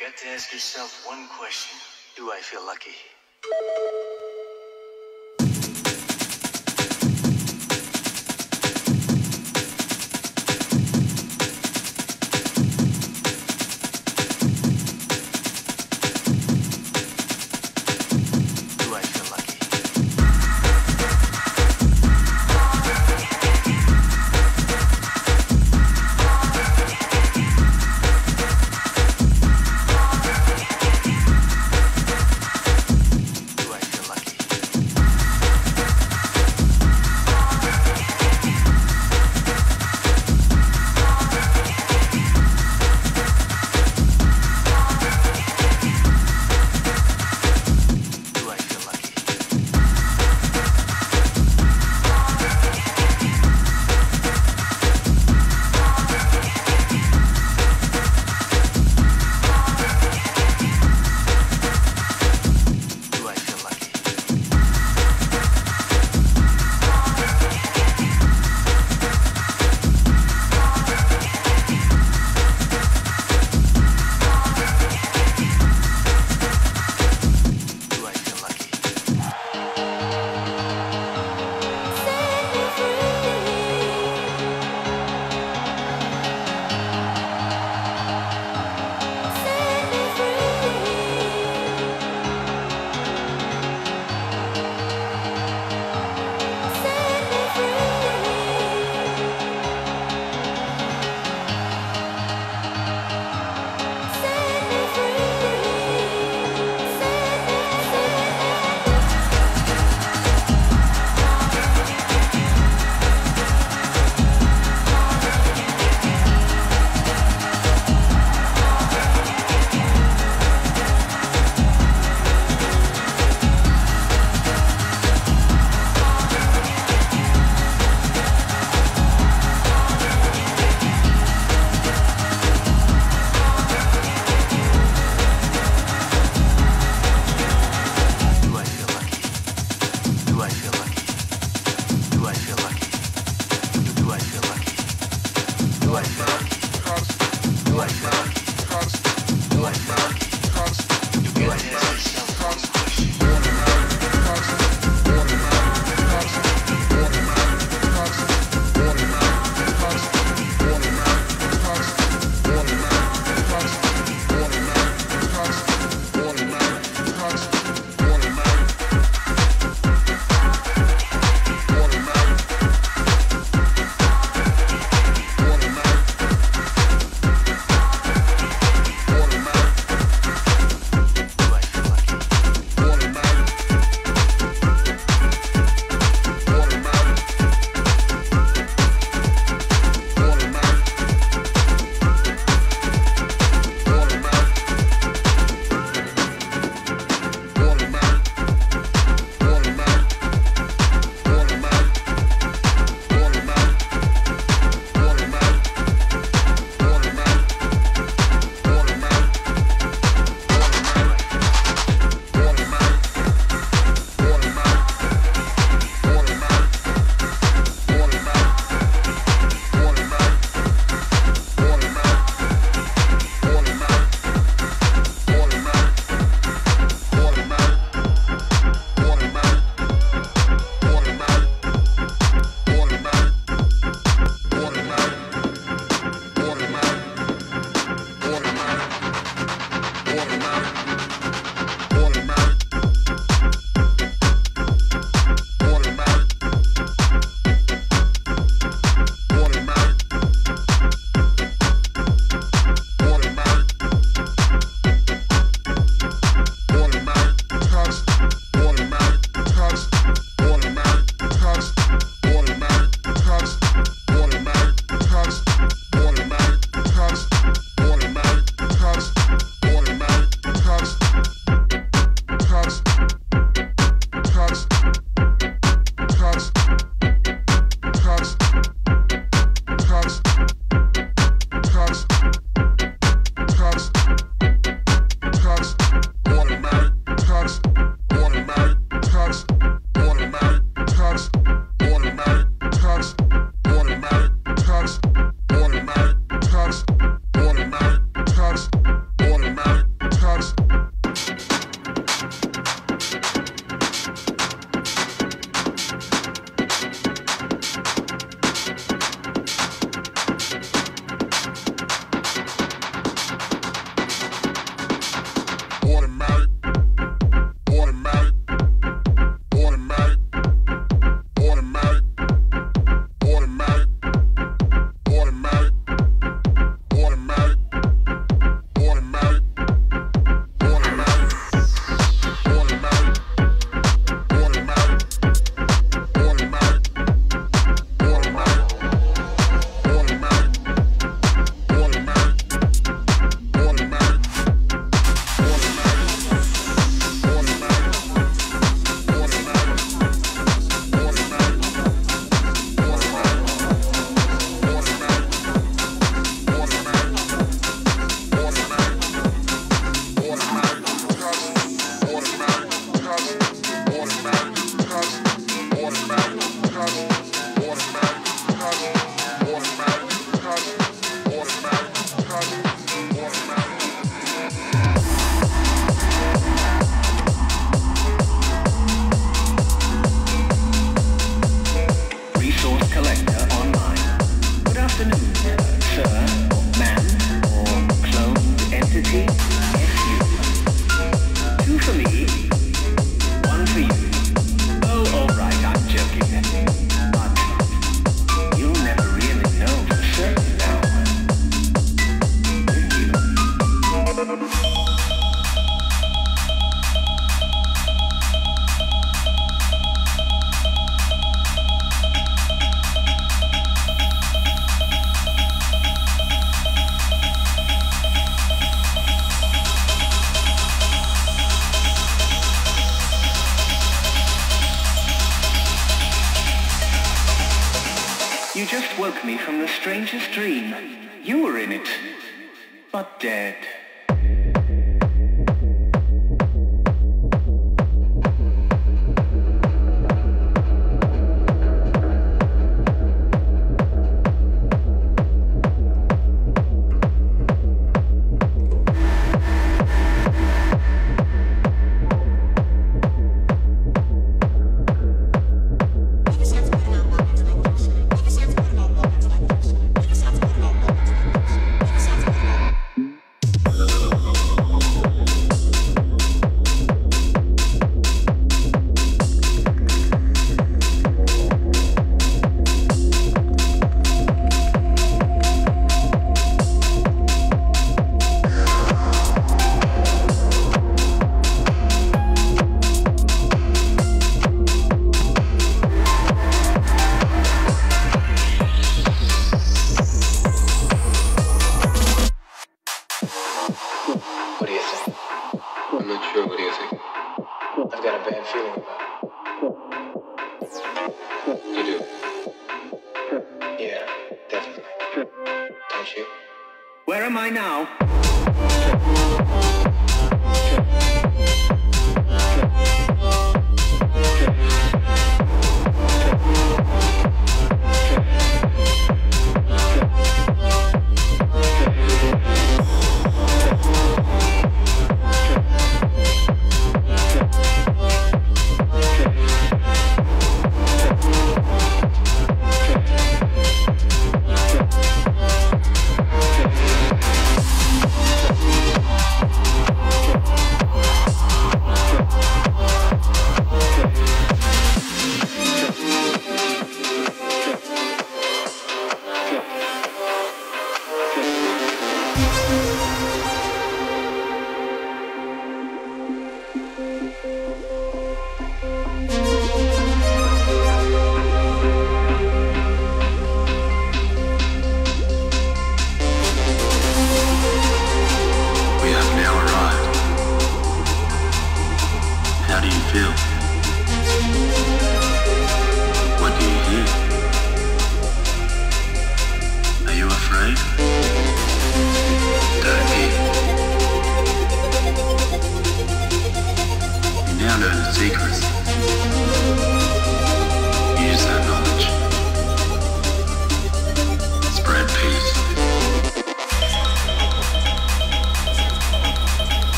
got to ask yourself one question. Do I feel lucky?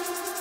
life.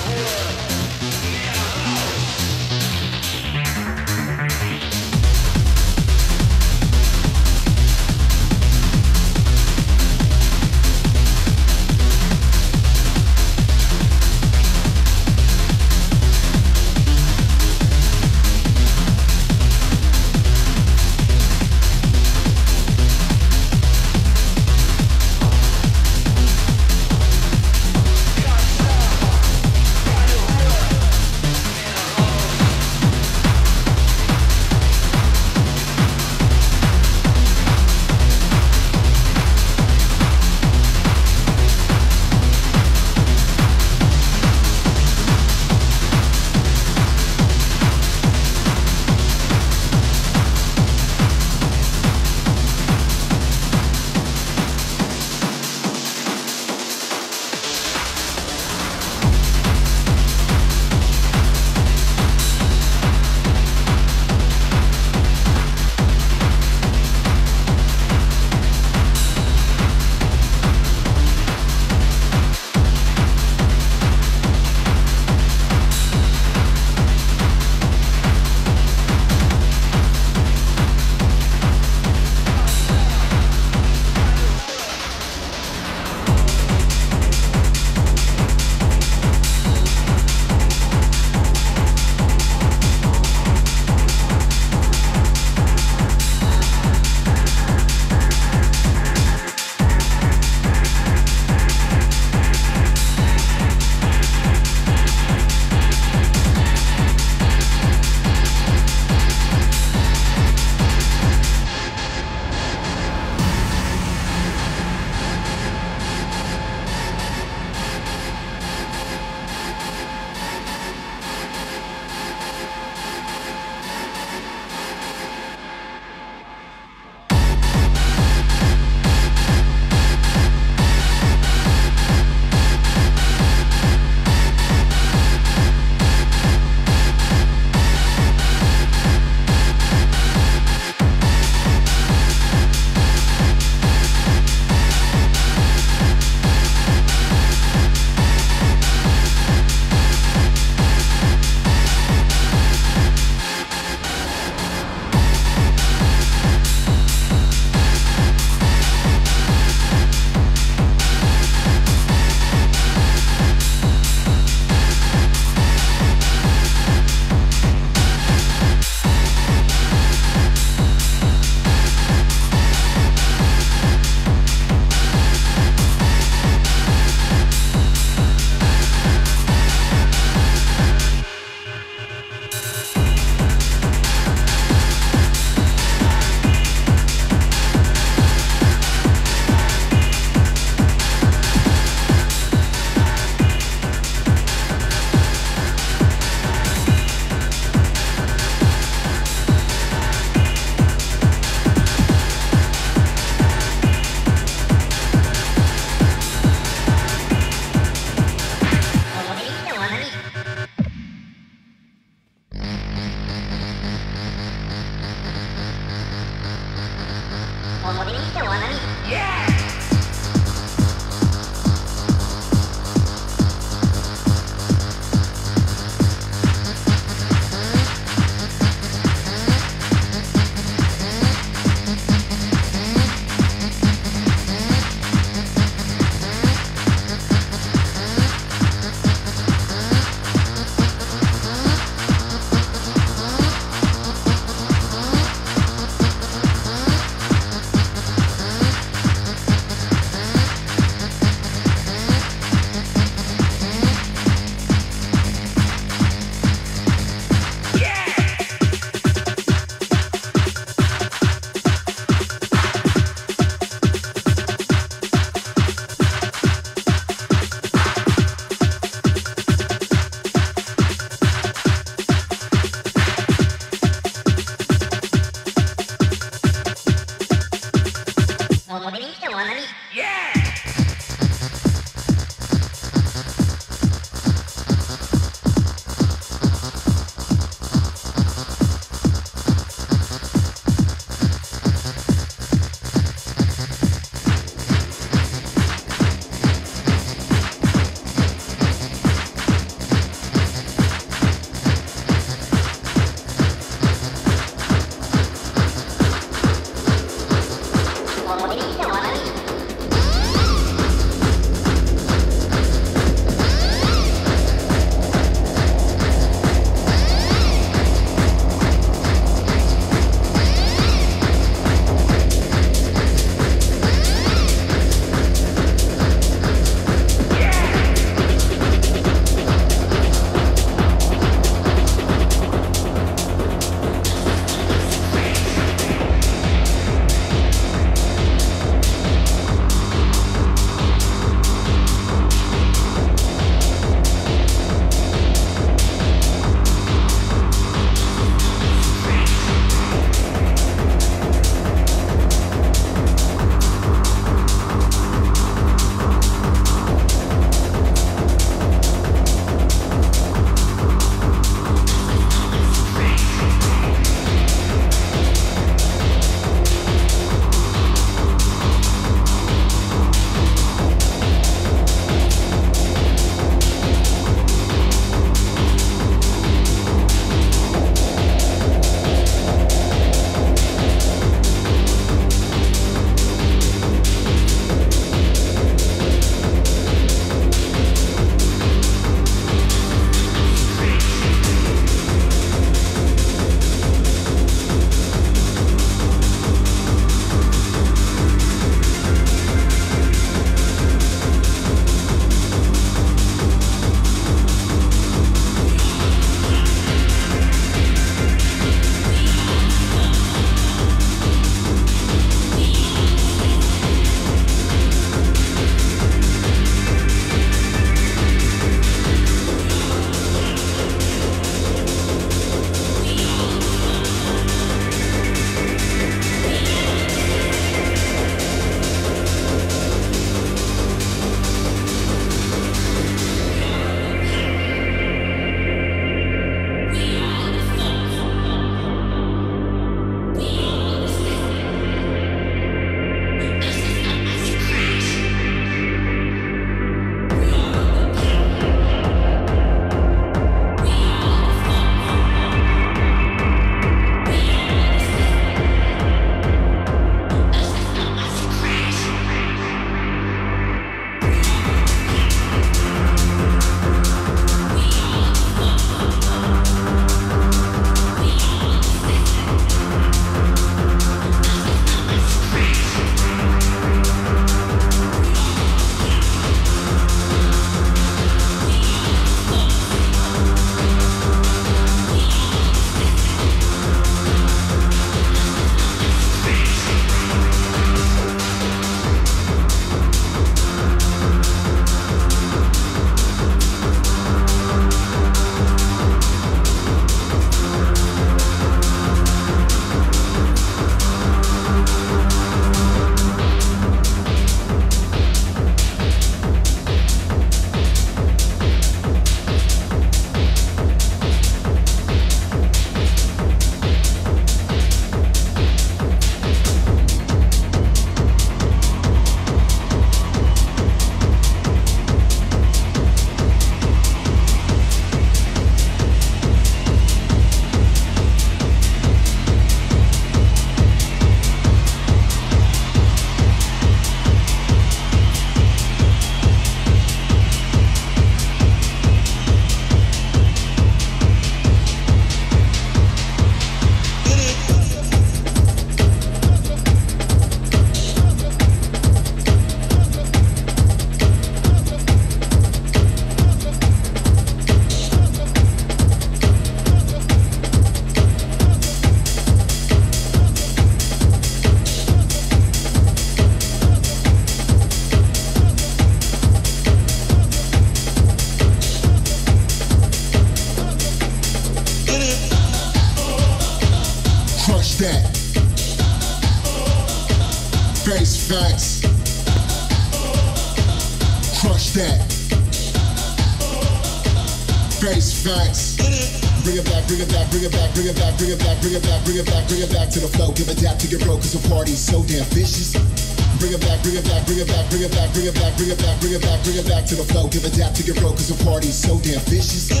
Back, to the flow. Give a dap to your bro, cause the party's so damn vicious.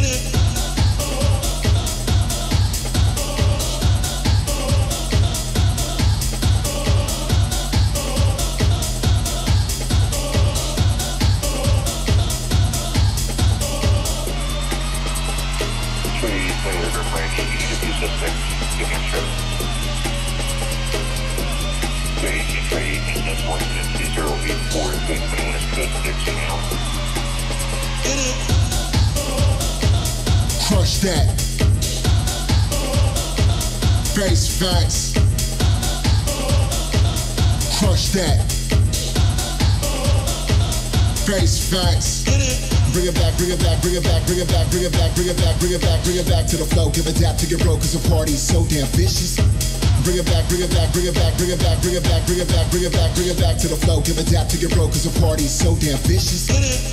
Facts. Bring it back, bring it back, bring it back, bring it back, bring it back, bring it back, bring it back, bring it back to the flow. Give a dap to your bro, cause the party's so damn vicious. Bring it back, bring it back, bring it back, bring it back, bring it back, bring it back, bring it back, bring it back to the flow. Give a dap to your bro, cause the party's so damn vicious.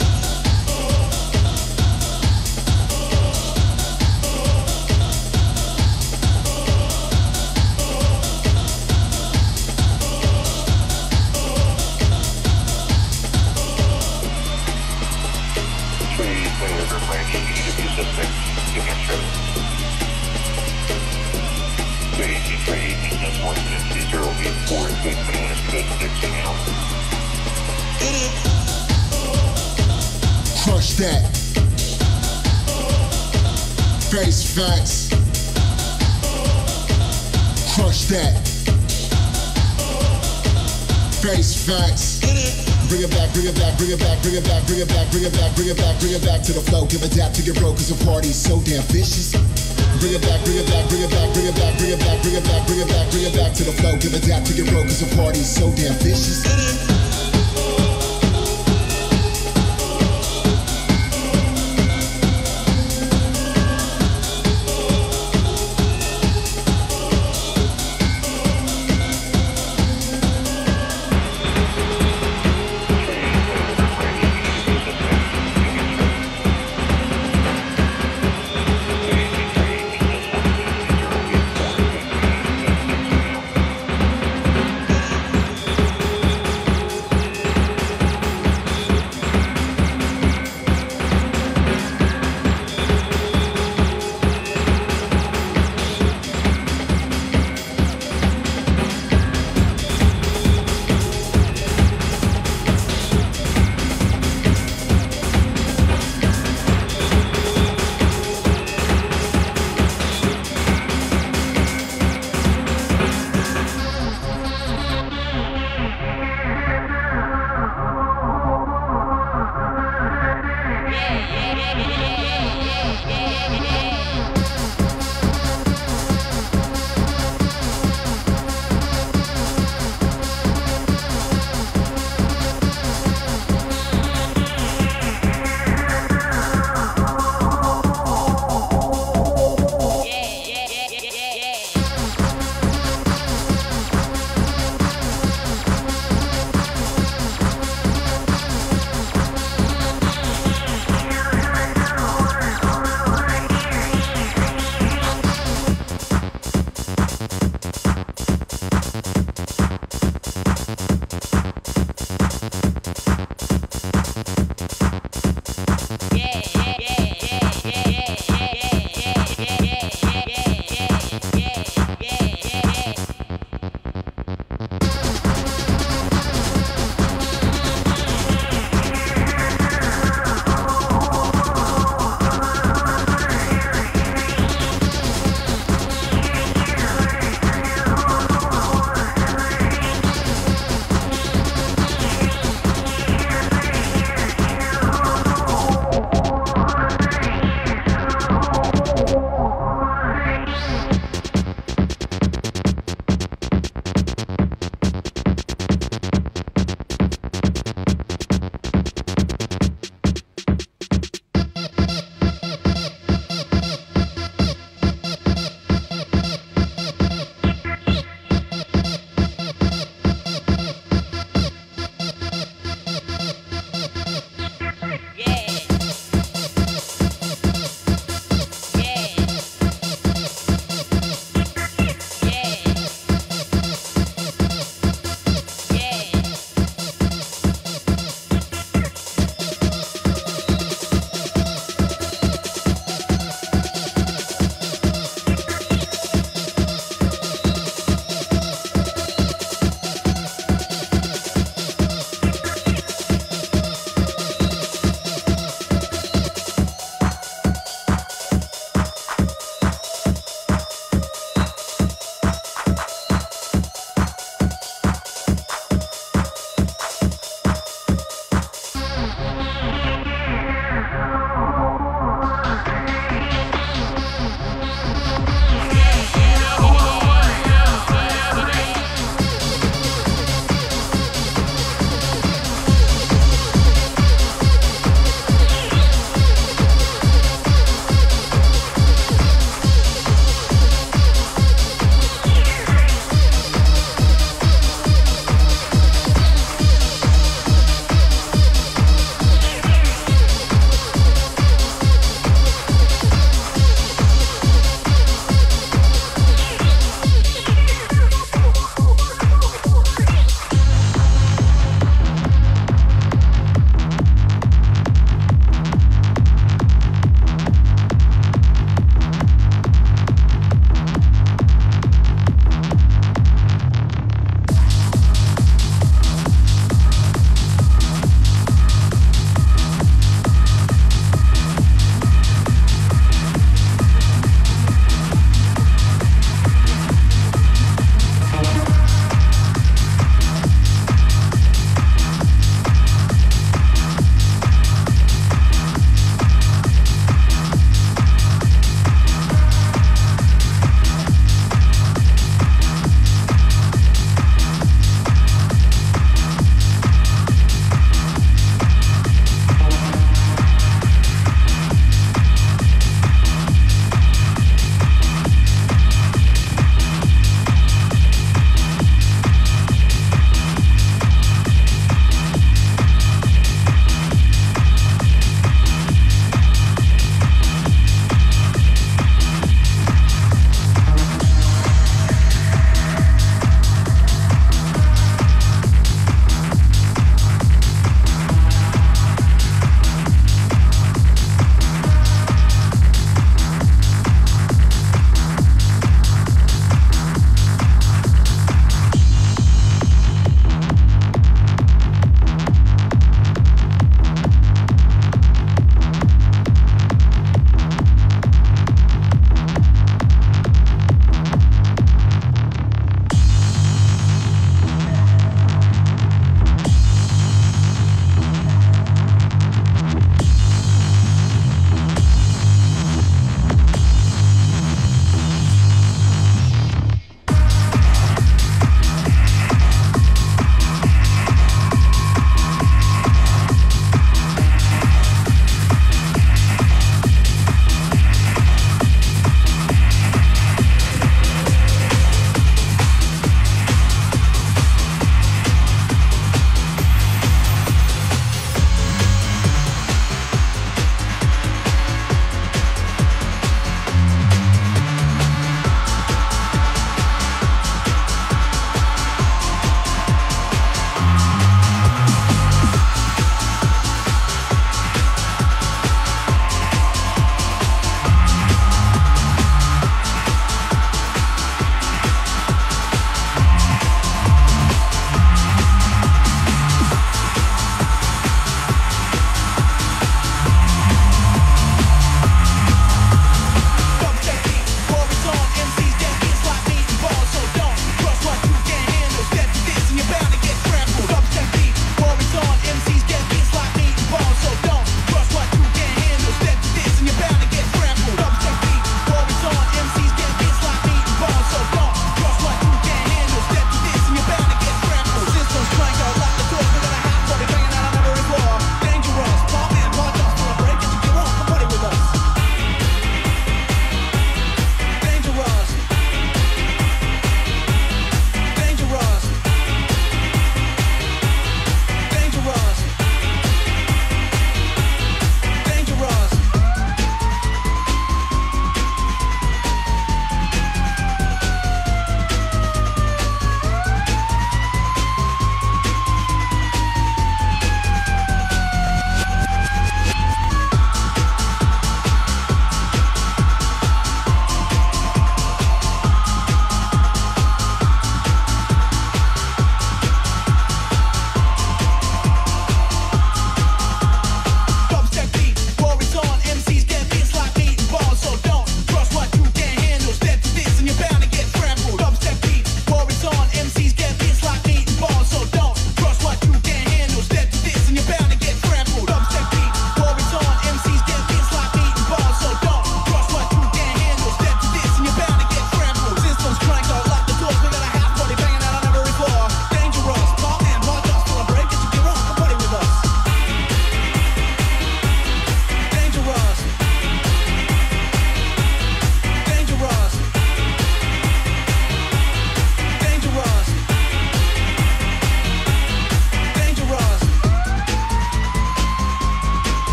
Back, bring it back, bring it back, bring it back, bring it back, bring it back, bring it back to the flow. Give a dap to your bro, cause the party's so damn vicious. Bring it back, bring it back, bring it back, bring it back, bring it back, bring it back, bring it back, bring it back to the flow. Give a dap to your bro, cause the party's so damn vicious.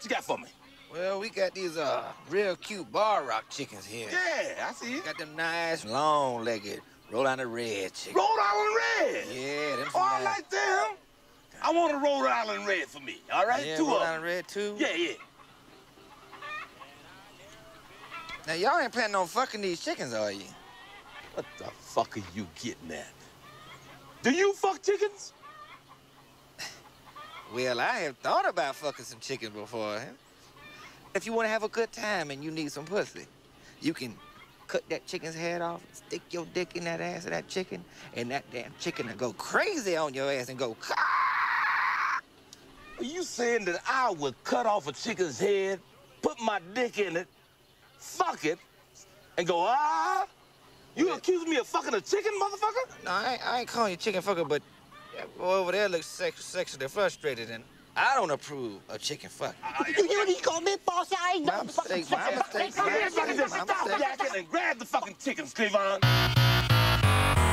What you got for me? Well, we got these uh real cute Barred Rock chickens here. Yeah, I see. Got them nice long-legged Rhode Island red chickens. Rhode Island Red. Yeah, them Oh, some I nice- like them. I want a Rhode Island Red for me. All right, Yeah, two Rhode of Island red too. Yeah, yeah. Now y'all ain't planning on fucking these chickens, are you? What the fuck are you getting at? Do you fuck chickens? Well, I have thought about fucking some chickens before. Huh? If you want to have a good time and you need some pussy, you can cut that chicken's head off, stick your dick in that ass of that chicken, and that damn chicken will go crazy on your ass and go. Are you saying that I would cut off a chicken's head, put my dick in it, fuck it, and go, ah? You accuse me of fucking a chicken, motherfucker? No, I ain't, I ain't calling you chicken fucker, but that boy over there looks sex, sexually frustrated, and I don't approve of chicken fucking. You hear what he called me, boss? I ain't no fucking mistake, my mistake. Come here, fucking just My stop yakking and grab the fucking chickens, Cleavon.